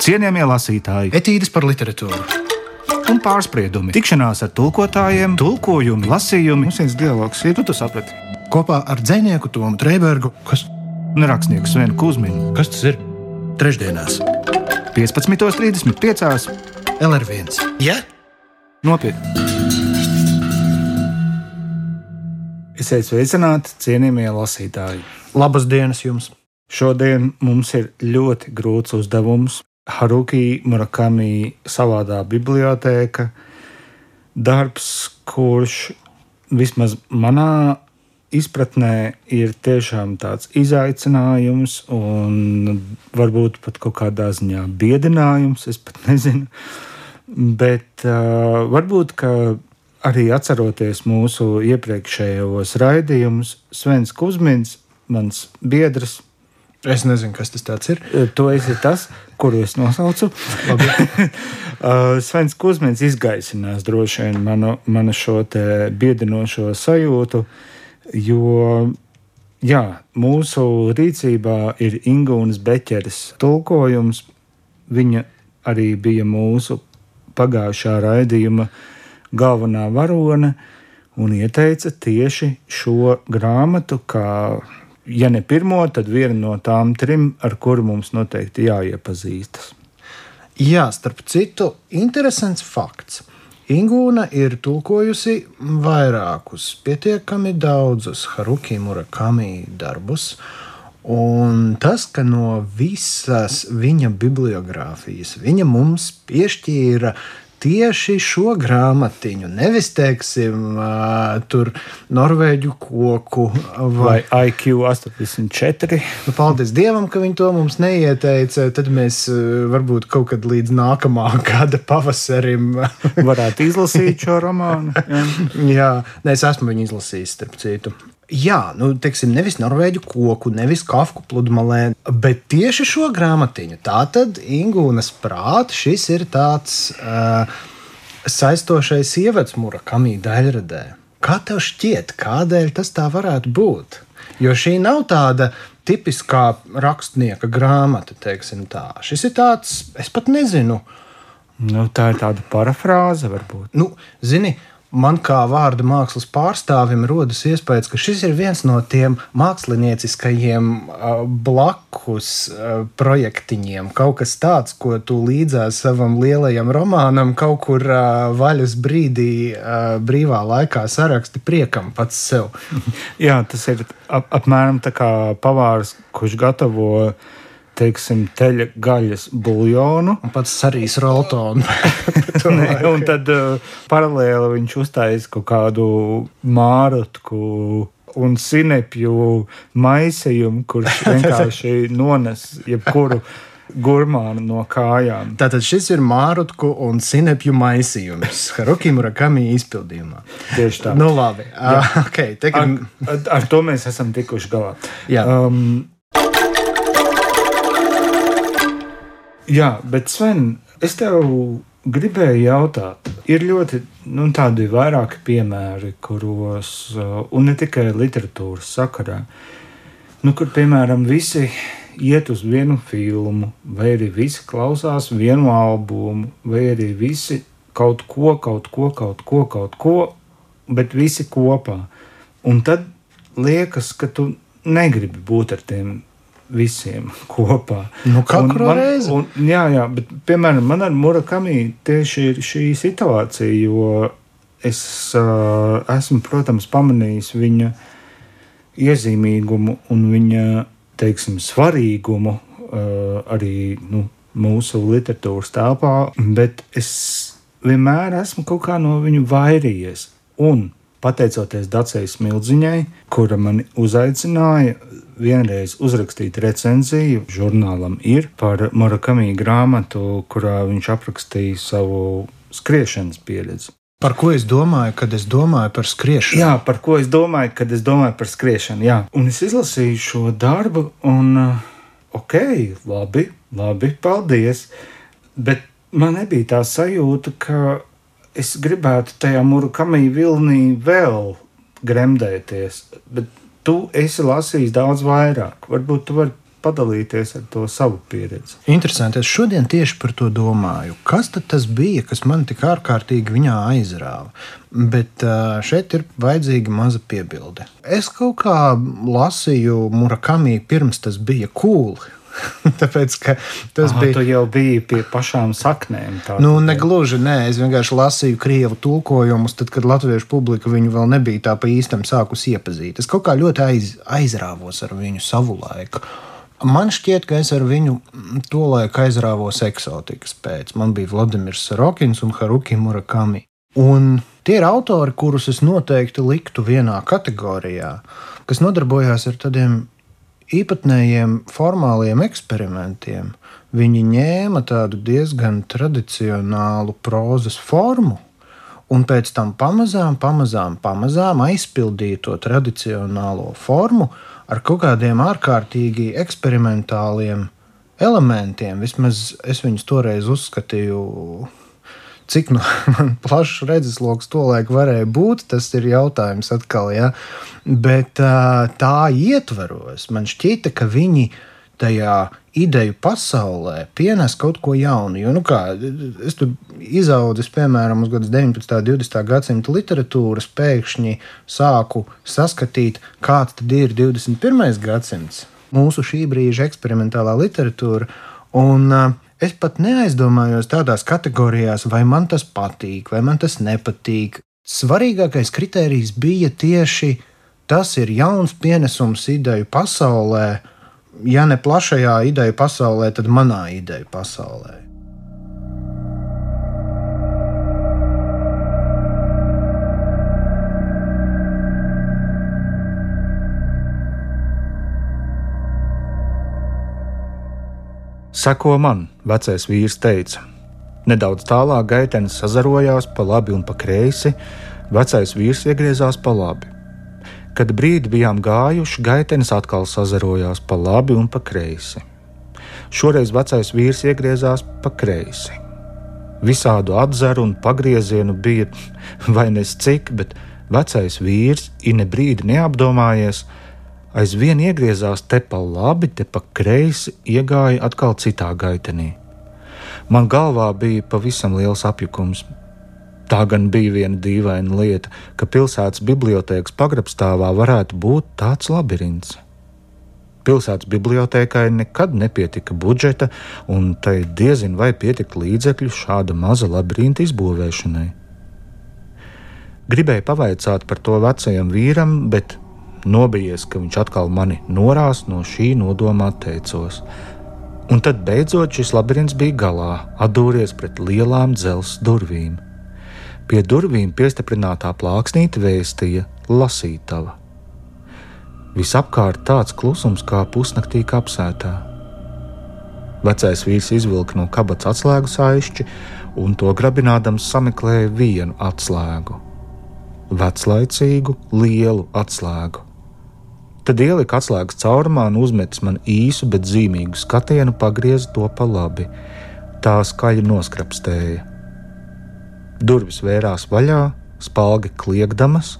Cienījamie lasītāji, Etīdes par literatūru. un pārspriedumi, tikšanās ar tulkotājiem, tulkojumi, lasījumi, Mums viens dialogs ir tu to saprati. kopā ar dzinieku Tomu Trēbergu. Kas, Un rakstnieku Svenu Kusminu kas tas ir? Trešdienās, 15.35. LR1. Ja? Nopietni! Esiet sveicināti, cienījamie lasītāji! Labas dienas jums! Šodien mums ir ļoti grūts uzdevums. Haruki Murakami savādā bibliotēka darbs, kurš vismaz manā izpratnē ir tiešām tāds izaicinājums un varbūt pat kaut kādā ziņā biedinājums. Es pat nezinu. Bet uh, varbūt, arī atceroties mūsu iepriekšējos raidījumus, Svens Kusmins, mans biedrs, Es nezinu, kas tas ir. Tu esi tas, kuru es nosaucu. Uh, Svens Kusmins izgaisinās droši vien manu, manu šo biedinošo sajūtu, jo jā, mūsu rīcībā ir Ingūnas Beķeres tulkojums. Viņa arī bija mūsu pagājušā raidījuma galvenā varone un ieteica tieši šo grāmatu kā ja ne pirmo, tad viena no tām trim, ar kuru mums noteikti jāiepazīstas. Jā, starp citu, interesants fakts. Ingūna ir tulkojusi vairākus, pietiekami daudzus Haruki Murakami darbus. Un tas, ka no visas viņa bibliogrāfijas viņa mums piešķīra tieši šo grāmatiņu, nevis, teiksim, tur norvēģu koku vai Vai IQ 84? Nu, paldies Dievam, ka viņi to mums neieteica. Tad mēs varbūt kaut kad līdz nākamā gada pavasarim. Varētu izlasīt šo romānu. Jā. Jā, nē, es esmu viņu izlasījis, starp citu. Jā, nu, teiksim, nevis norvēģu koku, nevis kafku pludmalē, bet tieši šo grāmatiņu. Tā tad Ingūnas prāta šis ir tāds uh, saistošais ievads Murakami daļradē. Kā tev šķiet, kādēļ tas tā varētu būt? Jo šī nav tāda tipiskā rakstnieka grāmata, teiksim tā. Šis ir tāds, es pat nezinu, Nu, tā ir tāda parafrāze, varbūt. Nu, zini, man kā vārda mākslas pārstāvim rodas iespējas, ka šis ir viens no tiem mākslinieckajiem uh, blakus uh, projektiņiem. Kaut kas tāds, ko tu līdzās savam lielajam romānam, kaut kur uh, vaļas brīdī, uh, brīvā laikā saraksti priekam pats sev. Jā, tas ir ap, apmēram tā kā pavārs, kurš gatavo teiksim, teļa gaļas buļļonu. Pats arī roltonu. Un tad uh, paralēli viņš uztaisīja kaut kādu mārutku un sinepju maisījumu, kurš vienkārši nones jebkuru gurmānu no kājām. Tātad šis ir mārutku un sinepju maisījums Haruki Murakami izpildījumā. Tieši tā. Nu, labi. Uh, okay, tagad, ar, ar to mēs esam tikuši galā. Jā. Um, jā, bet Sven, es tev gribēju jautāt, ir ļoti nu, tādi vairāki piemēri, kuros, uh, un ne tikai literatūras sakarā, nu, kur piemēram visi iet uz vienu filmu, vai arī visi klausās vienu albumu, vai arī visi kaut ko, kaut ko, kaut ko, kaut ko, bet visi kopā. Un tad liekas, ka tu negribi būt ar tiem visiem kopā. Nu, katru man- reizi. Un, jā, jā, bet piemēram man ar Murakami tieši ir šī situācija, jo es uh, esmu, protams, pamanījis viņa iezīmīgumu un viņa teiksim, svarīgumu uh, arī nu, mūsu literatūras telpā, bet es vienmēr esmu kaut kā no viņu vairījies. Un pateicoties Dacei Smilziņai, kura mani uzaicināja vienreiz uzrakstīt recenziju žurnālam, ir par Murakami grāmatu, kurā viņš aprakstīja savu skriešanas pieredzi. par ko es domāju, kad es domāju par skriešanu? Jā, par ko es domāju, kad es domāju par skriešanu. Jā. Un es izlasīju šo darbu, un uh, ok, labi, labi, paldies. Bet man nebija tā sajūta, ka es gribētu tajā murakami vilnī vēl gremdēties. Bet tu esi lasījis daudz vairāk. Varbūt tu vari padalīties ar to savu pieredzi. Interesanti. Es šodien tieši par to domāju. Kas tas bija, kas man tik ārkārtīgi viņā aizrāva? Bet šeit ir vajadzīga maza piebilde. Es kaut kā lasīju Murakami pirms tas bija cool. Tāpēc, tas Aha, bija. Tu jau biji pie pašām saknēm. Nu, negluži, nē, es vienkārši lasīju krievu tulkojumus, tad, kad latviešu publika viņu vēl nebija tā pa īstam sākusi iepazīt. Es kaut kā ļoti aiz, aizrāvos ar viņu savu laiku. Man šķiet, ka es ar viņu to laiku aizrāvos eksotikas pēc. Man bija Vladimirs Rokins un Haruki Murakami. Un tie ir autori, kurus es noteikti liktu vienā kategorijā, kas nodarbojās ar tādiem īpatnējiem formāliem eksperimentiem. Viņi ņēma tādu diezgan tradicionālu prozas formu, un pēc tam pamazām, pamazām, pamazām aizpildīja to tradicionālo formu ar kaut kādiem ārkārtīgi eksperimentāliem elementiem. Vismaz es viņus toreiz uzskatīju cik nu, man plašs redzesloks to laiku varēja būt, tas ir jautājums atkal. Ja? Bet tā ietveros, man šķita, ka viņi tajā ideju pasaulē pienes kaut ko jaunu. Jo, nu kā, es tur izaugu, piemēram, uz 19. un 20. gadsimta literatūras, pēkšņi sāku saskatīt, kāds tad ir 21. gadsimts, mūsu šī brīža eksperimentālā literatūra. Un, uh, Es pat neaizdomājos tādās kategorijās, vai man tas patīk, vai man tas nepatīk. Svarīgākais kriterijs bija tieši tas, ir jauns pienesums ideju pasaulē, ja ne plašajā ideju pasaulē, tad manā ideju pasaulē. Seko man, vecais vīrs teica. Nedaudz tālāk gaitenis sazarojās pa labi un pa kreisi, vecais vīrs iegriezās pa labi. Kad brīdi bijām gājuši, gaitenis atkal sazarojās pa labi un pa kreisi. Šoreiz vecais vīrs iegriezās pa kreisi. Visādu atzaru un pagriezienu bija vai nes cik, bet vecais vīrs, ine brīdi neapdomājies, aizvien iegriezās te pa labi, te pa kreisi, iegāja atkal citā gaitenī. Man galvā bija pavisam liels apjukums. Tā gan bija viena dīvaina lieta, ka pilsētas bibliotekas pagrabstāvā varētu būt tāds labirints. Pilsētas bibliotekai nekad nepietika budžeta, un tai diezin vai pietika līdzekļu šāda maza labirinta izbūvēšanai. Gribēju pavaicāt par to vecajam vīram, bet Nobijies, ka viņš atkal mani norās no šī nodomā teicos. Un tad beidzot šis labirints bija galā, atdūries pret lielām dzelzceļa durvīm. Pie durvīm piestiprinātā plāksnīte vēstīja lasītava. Visapkārt tāds klusums kā pusnaktī kapsētā. Vecais vīrs izvilka no kabatas atslēgu saišķi un to grabinādams sameklēja vienu atslēgu. Veclaicīgu, lielu atslēgu. Tad ielika atslēgas caurumā un uzmetis man īsu, bet zīmīgu skatienu, pagriez to pa labi. Tā skaļi noskrapstēja. Durvis vērās vaļā, spalgi kliegdamas,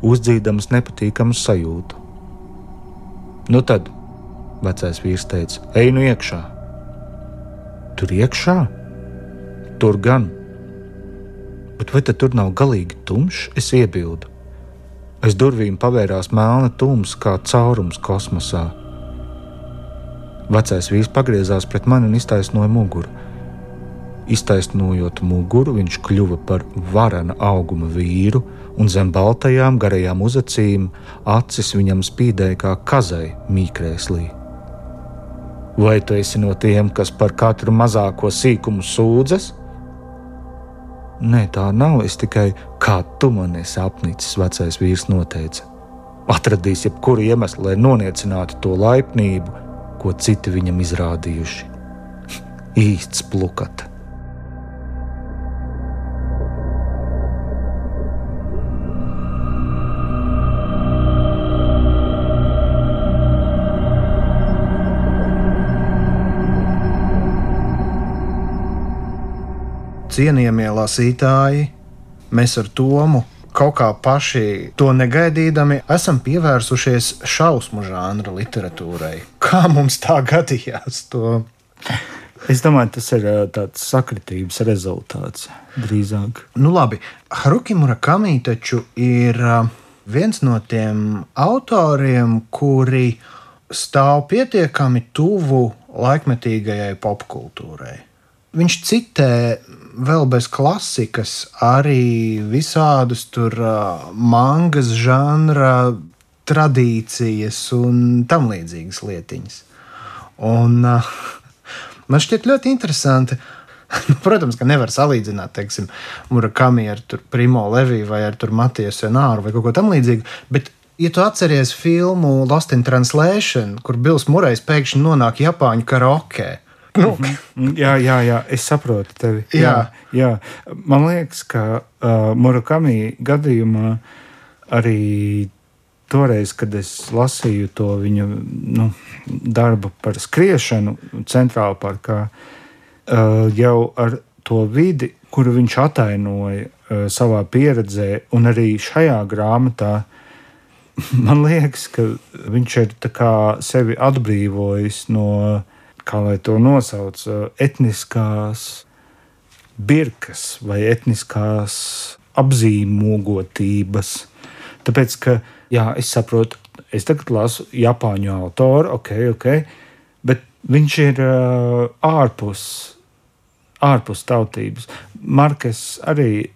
uzdzīdamas nepatīkamu sajūtu. Nu tad, vecais vīrs teica, ej nu iekšā. Tur iekšā? Tur gan. Bet vai tur nav galīgi tumšs? Es iebildu. Aiz durvīm pavērās melna tums, kā caurums kosmosā. Vecais vīrs pagriezās pret mani un iztaisnoja muguru. Iztaisnojot muguru, viņš kļuva par varana auguma vīru, un zem baltajām garajām uzacīm acis viņam spīdēja kā kazai mīkrēslī. Vai tu esi no tiem, kas par katru mazāko sīkumu sūdzas? Nē, tā nav. Es tikai kā tu man esi apnicis, vecais vīrs noteica. Atradīs jebkuru iemeslu, lai noniecinātu to laipnību, ko citi viņam izrādījuši. Īsts plukats. Cienījamie lasītāji, mēs ar Tomu kaut kā paši to negaidīdami esam pievērsušies šausmu žanra literatūrai. Kā mums tā gadījās? To? Es domāju, tas ir tāds sakritības rezultāts drīzāk. Nu, labi, Haruki Murakami taču ir viens no tiem autoriem, kuri stāv pietiekami tuvu laikmetīgajai popkultūrai. Viņš citē vēl bez klasikas arī visādus tur mangas žanra tradīcijas un tam līdzīgas lietiņas. Un, man šķiet ļoti interesanti. Protams, ka nevar salīdzināt, teiksim, Murakami ar Primo Leviju vai ar Matiju Senāru vai kaut ko tamlīdzīgu. Bet, ja tu atceries filmu Lost in Translation, kur Bills Murejs pēkšņi nonāk Japāņu karaokē, Nu. Mhm. jā, jā, jā, es saprotu tevi. Jā. Jā, jā. Man liekas, ka uh, Murakami gadījumā arī toreiz, kad es lasīju to viņa nu, darbu par skriešanu centrālā parkā, uh, jau ar to vidi, kuru viņš atainoja uh, savā pieredzē, un arī šajā grāmatā, man liekas, ka viņš ir sevi atbrīvojis no kā lai to nosauc, etniskās birkas vai etniskās apzīmogotības. Tāpēc, ka, jā, es saprotu, es tagad lasu Japāņu autoru, ok, ok, bet viņš ir uh, ārpus, ārpus tautības. Markes arī,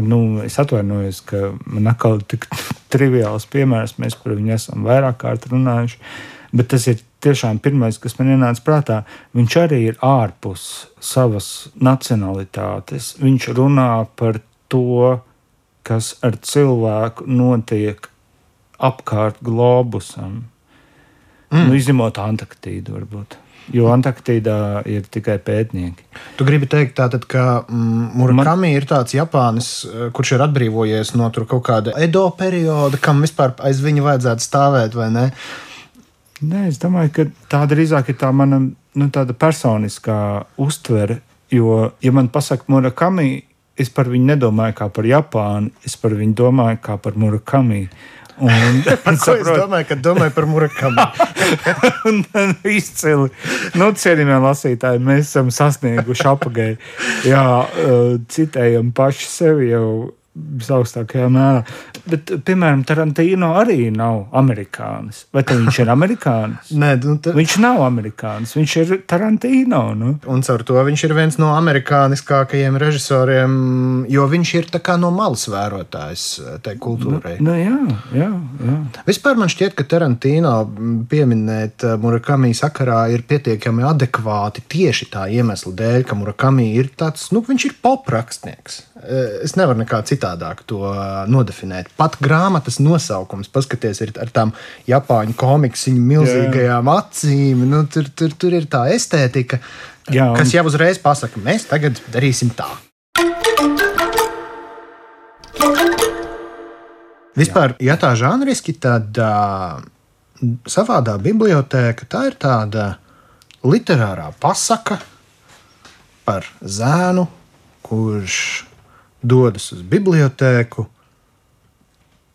nu, es atvainojos, ka man atkal tik triviāls piemērs, mēs par viņu esam vairāk kārt runājuši, bet tas ir tiešām pirmais, kas man ienāca prātā, viņš arī ir ārpus savas nacionalitātes. Viņš runā par to, kas ar cilvēku notiek apkārt globusam. Mm. Nu, izņemot Antarktīdu, varbūt. Jo Antarktīdā ir tikai pētnieki. Tu gribi teikt, tātad, ka mm, Murakami Man... ir tāds Japānis, eh, kurš ir atbrīvojies no kaut kāda Edo perioda, kam vispār aiz viņa vajadzētu stāvēt, vai ne? Uh, Nē, es domāju, ka tā drīzāk ir tā mana nu, personiskā uztvere. Jo, ja man pasaka Murakami, es par viņu nedomāju kā par Japānu, es par viņu domāju kā par Murakami. Un, par saprot... es domāju, kad domāju par Murakami? Izcili. Nu, cienījamie lasītāji, mēs esam sasnieguši apgāju. Jā, citējam paši sevi jau visaugstākajā mērā. Bet, piemēram, Tarantino arī nav amerikānis. Vai viņš ir amerikānis? Nē, nu, ta... viņš nav amerikānis. Viņš ir Tarantino. Nu. Un caur to viņš ir viens no amerikāniskākajiem režisoriem, jo viņš ir no malas vērotājs eh, tai kultūrai. Nu, nu, jā, jā, jā. Vispār man šķiet, ka Tarantino pieminēt eh, Murakami sakarā ir pietiekami adekvāti tieši tā iemesla dēļ, ka Murakami ir tāds, nu, viņš ir poprakstnieks. Eh, es nevaru nekā citādāk to eh, nodefinēt. Pat grāmatas nosaukums, paskatieties, ir ar tām Japāņu komiksu milzīgajām Jā. acīm. Nu, tur, tur, tur ir tā estētika, Jā, un... kas jau uzreiz pasaka, mēs tagad darīsim tā. Vispār, ja tā žanriski, tad uh, savādā biblioteka tā ir tāda literārā pasaka par zēnu, kurš dodas uz bibliotēku,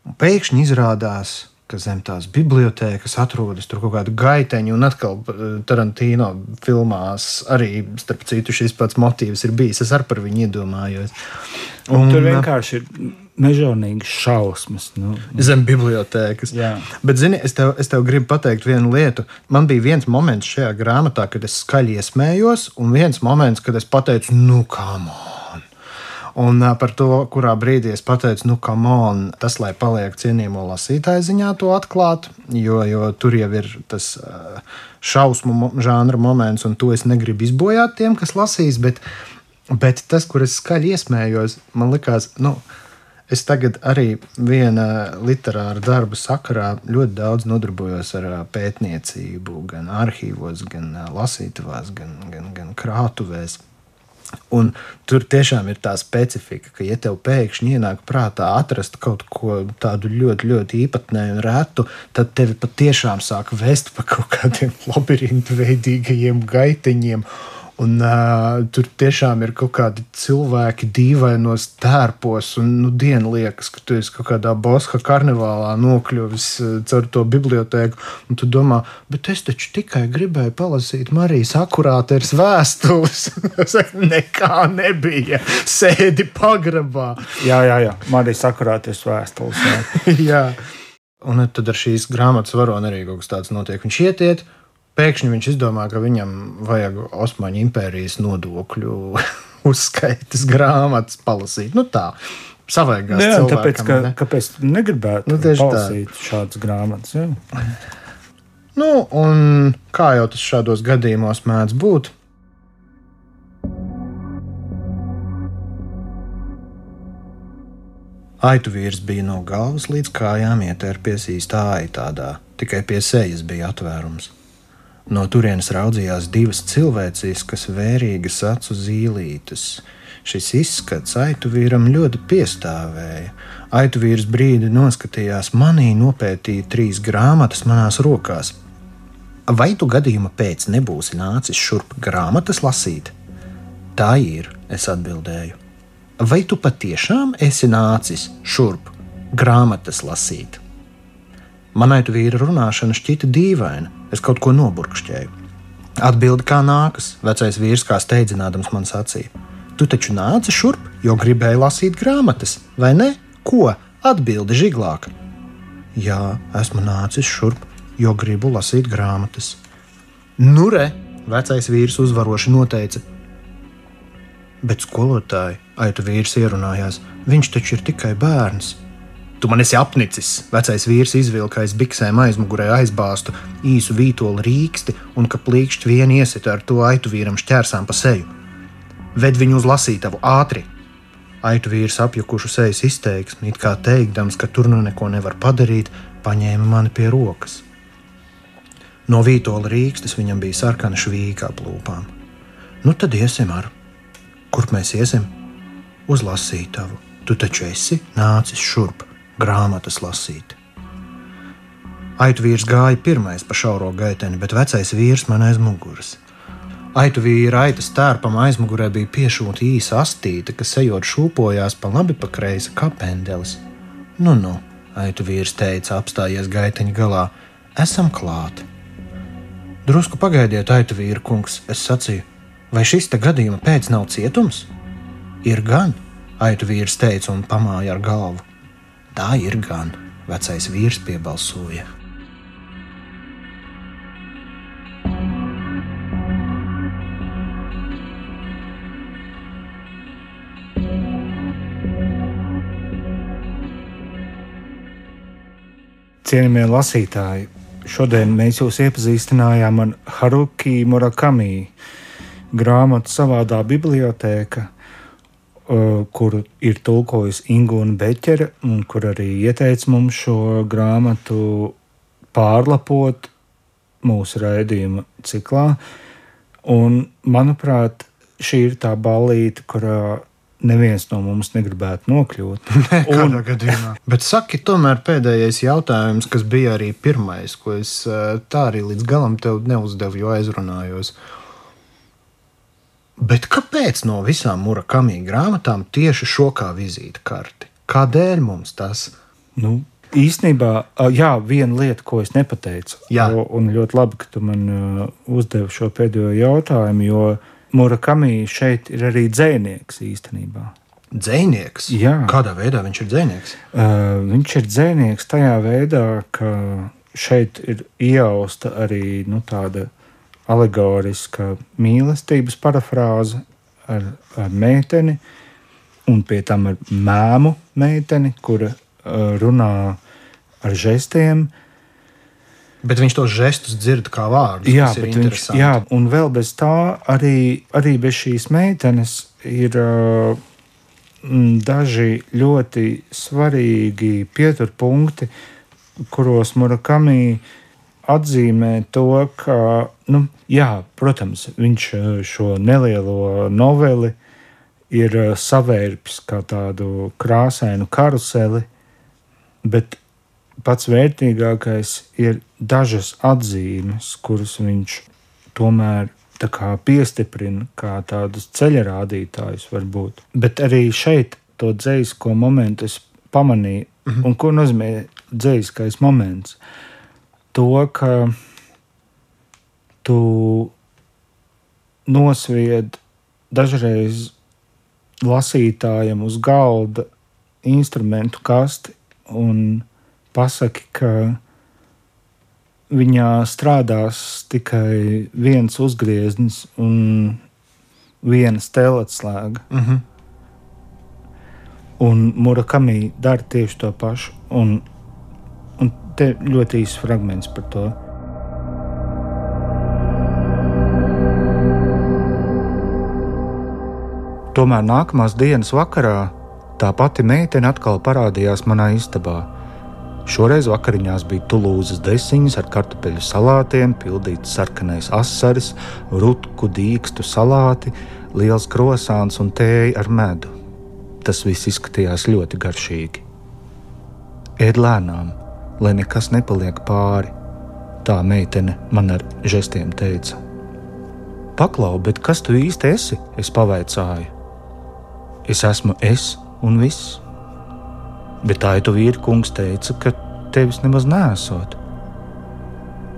un pēkšņi izrādās, ka zem tās bibliotekas atrodas kaut kāda gaiteņa, un atkal eh, Tarantino filmās arī, starp citu, šis pats motīvs ir bijis. Es arī par viņu iedomājos. Un, un tur vienkārši ir mežonīgas šausmas. Nu, nu. Zem bibliotēkas. Jā. Bet, zini, es tev, es tev gribu pateikt vienu lietu. Man bija viens moments šajā grāmatā, kad es skaļi iesmējos, un viens moments, kad es pateicu, nu, kā man! Un par to, kurā brīdī es pateicu, nu, kam on, tas, lai paliek cienījamo lasītāju ziņā, to atklāt, jo, jo tur jau ir tas šausmu žanra moments, un to es negribu izbojāt tiem, kas lasīs. Bet, bet tas, kur es skaļi iesmējos, man likās, nu, Es tagad arī viena literāra darba sakarā ļoti daudz nodarbojos ar pētniecību, gan arhīvos, gan lasītavās, gan, gan, gan krātuvēs. Un tur tiešām ir tā specifika, ka, ja tev pēkšņi ienāk prātā atrast kaut ko tādu ļoti, ļoti īpatnēju un retu, tad tevi patiešām sāk vest pa kaut kādiem labirintu veidīgajiem gaiteņiem. Un, uh, tur tiešām ir kaut kādi cilvēki dīvainos tērpos, un nu, diena liekas, ka tu esi kaut kādā Boska karnevālā nokļuvis uh, caur to bibliotēku. Un tu domā, bet es taču tikai gribēju palasīt Marijas akurātēras vēstules. Nekā nebija. Sēdi pagrabā. Jā, jā, jā. Marijas akurātēras vēstules. Jā. jā. Un tad ar šīs grāmatas varoni arī kaut kas tāds notiek. Viņš ietiet, pēkšņi viņš izdomā, ka viņam vajag Osmaņu impērijas nodokļu uzskaitas grāmatas palasīt. Nu tā. Savaigās jā, tāpēc, ka, ne? kāpēc negribētu nu, palasīt tā. šādas grāmatas? Jā. Nu, un kā jau tas šādos gadījumos mēdz būt, Aitu vīrs bija no galvas līdz kājām ietērpies īstā aitādā, tikai pie sejas bija atvērums. No turienes raudzījās divas cilvēciskas, vērīgas acu zīlītes. Šis izskats aitu vīram ļoti piestāvēja. Aitu vīrs brīdi noskatījās manī, nopētīja trīs grāmatas manās rokās. Vai tu gadījuma pēc nebūsi nācis šurp grāmatas lasīt? Tā ir, es atbildēju vai tu patiešām esi nācis šurp grāmatas lasīt? Manai tu vīra runāšana šķita dīvaina, es kaut ko noburkšķēju. Atbildi kā nākas, vecais vīrs kā steidzinādams man sacīja. Tu taču nāci šurp, jo gribēji lasīt grāmatas, vai ne? Ko? Atbildi žiglāk. Jā, esmu nācis šurp, jo gribu lasīt grāmatas. Nu, re, vecais vīrs uzvaroši noteica, Bet skolotāji, aitu vīrs ierunājās, viņš taču ir tikai bērns. Tu man esi apnicis. Vecais vīrs izvilka aiz biksēm aizmugurē aizbāztu īsu vītoli rīksti un ka plīkšķi vien iesita ar to aitu vīram šķērsām pa seju. Ved viņu uz lasītavu ātri! Aitu vīrs apjukušu sejas izteiksmi, it kā teikdams, ka tur nu neko nevar padarīt, paņēma mani pie rokas. No vītola rīkstes viņam bija sarkana švīka ap lūpām. Nu tad iesim ar! Kur mēs iesim? Uz lasītavu. Tu taču esi nācis šurp grāmatas lasīt. Aitu vīrs gāja pirmais pa šauro gaiteni, bet vecais vīrs man aiz muguras. Aitu vīra aitas tērpam aizmugurē bija piešūta īsa astīte, kas ejot šūpojās pa labi pa kreisi kā pendelis. Nu, nu, aitu vīrs teica, apstājies gaiteņa galā, esam klāt. Drusku pagaidiet, aitu vīra kungs, es sacīju, Vai šis te gadījuma pēc nav cietums? Ir gan, aitu vīrs teica un pamāja ar galvu. Tā ir gan, vecais vīrs piebalsoja. Cienījamie lasītāji, šodien mēs jūs iepazīstinājām ar Haruki Murakami grāmatu savādā bibliotēka, kuru ir tulkojusi Ingūna Beķere, un kur arī ieteica mums šo grāmatu pārlapot mūsu raidījuma ciklā. Un, manuprāt, šī ir tā balīte, kurā neviens no mums negribētu nokļūt. un, gadījumā. Bet saki, tomēr pēdējais jautājums, kas bija arī pirmais, ko es tā arī līdz galam tev neuzdevu, jo aizrunājos. Bet kāpēc no visām Murakami grāmatām tieši šo kā vizīta karti? Kādēļ mums tas? Nu, īstenībā, jā, viena lieta, ko es nepateicu, jā. un ļoti labi, ka tu man uzdevi šo pēdējo jautājumu, jo Murakami šeit ir arī dzēnieks īstenībā. Dzēnieks? Jā. Kādā veidā viņš ir dzēnieks? Uh, viņš ir dzēnieks tajā veidā, ka šeit ir iejausta arī nu, tāda alegoriska mīlestības parafrāze ar, ar meiteni, un pie tam ar mēmu meiteni, kura uh, runā ar žestiem. Bet viņš tos žestus dzird kā vārdus. Jā, viņš, jā, un vēl bez tā, arī, arī bez šīs meitenes ir uh, daži ļoti svarīgi pieturpunkti, kuros Murakami atzīmē to, ka, nu, jā, protams, viņš eh, šo nelielo noveli ir eh, savērpis kā tādu krāsainu karuseli, bet pats vērtīgākais ir dažas atzīmes, kuras viņš tomēr kā piestiprina kā tādus ceļa rādītājus, varbūt. Bet arī šeit to dzīslo momentu es pamanīju. Mm -hmm. Un ko nozīmē dzīskais moments? To, ka tu nosvied dažreiz lasītājam uz galda instrumentu kasti un pasaki, ka viņā strādās tikai viens uzgrieznis un viena stelotslēga. Mm -hmm. Un Murakami dara tieši to pašu. Un te ļoti īsts fragments par to. Tomēr nākamās dienas vakarā tā pati meitene atkal parādījās manā istabā. Šoreiz vakariņās bija tulūzas desiņas ar kartupeļu salātiem, pildīts sarkanais asaris, rutku dīkstu salāti, liels krosāns un tēja ar medu. Tas viss izskatījās ļoti garšīgi. Ēd lēnām, lai nekas nepaliek pāri, tā meitene man ar žestiem teica. Paklau, bet kas tu īsti esi? Es pavaicāju. Es esmu es un viss. Bet tā itu vīra kungs teica, ka tevis nemaz nesot.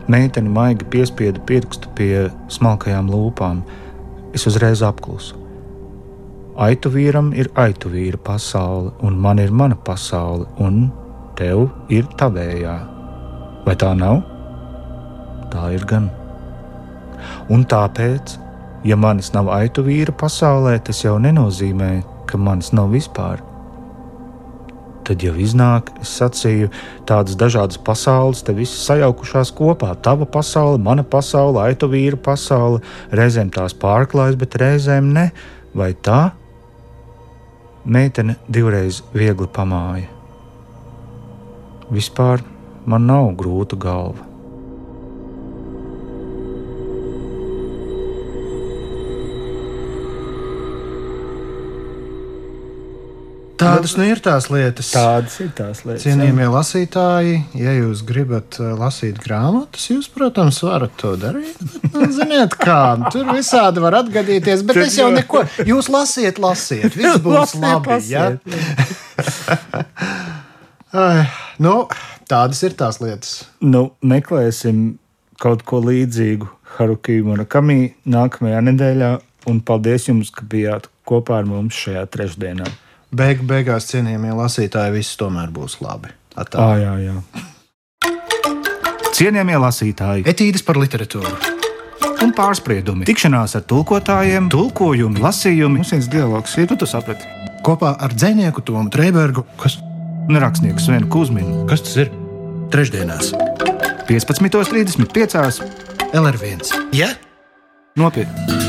Meitene maigi piespieda pirkstu pie smalkajām lūpām. Es uzreiz apklusu. Aitu vīram ir aitu vīra pasaule, un man ir mana pasaule, un tev ir tavējā. Vai tā nav? Tā ir gan. Un tāpēc, ja manis nav aitu vīra pasaulē, tas jau nenozīmē, ka manis nav vispār. Tad jau iznāk, es sacīju, tādas dažādas pasaules, te viss sajaukušās kopā. Tava pasaule, mana pasaule, aitu vīra pasaule, reizēm tās pārklājas, bet reizēm ne. Vai tā? Meitene divreiz viegli pamāja. Vispār man nav grūta galva. Tādas nu ir tās lietas. Tādas ir tās lietas. Cienījamie lasītāji, ja jūs gribat uh, lasīt grāmatas, jūs, protams, varat to darīt. Bet, nu, ziniet, kā tur visādi var atgadīties, bet es jau neko. Jūs lasiet, lasiet, viss būs Lasiet, labi. Ja? Nu, tādas ir tās lietas. Nu, meklēsim kaut ko līdzīgu Haruki Murakami nākamajā nedēļā. Un paldies jums, ka bijāt kopā ar mums šajā trešdienā. Beig, beigās, cienījamie lasītāji, viss tomēr būs labi. Atā. Ah, jā, jā. Cienījamie lasītāji, Etīdes par literatūru. un pārspriedumi, tikšanās ar tulkotājiem, tulkojumi, lasījumi. Mums viens dialogs ir, tu to saprati. Kopā ar dzinieku Tomu Trēbergu. Kas, Un rakstnieku Svenu Kusminu kas tas ir? Trešdienās, 15.35. LR1. Ja? Nopietni!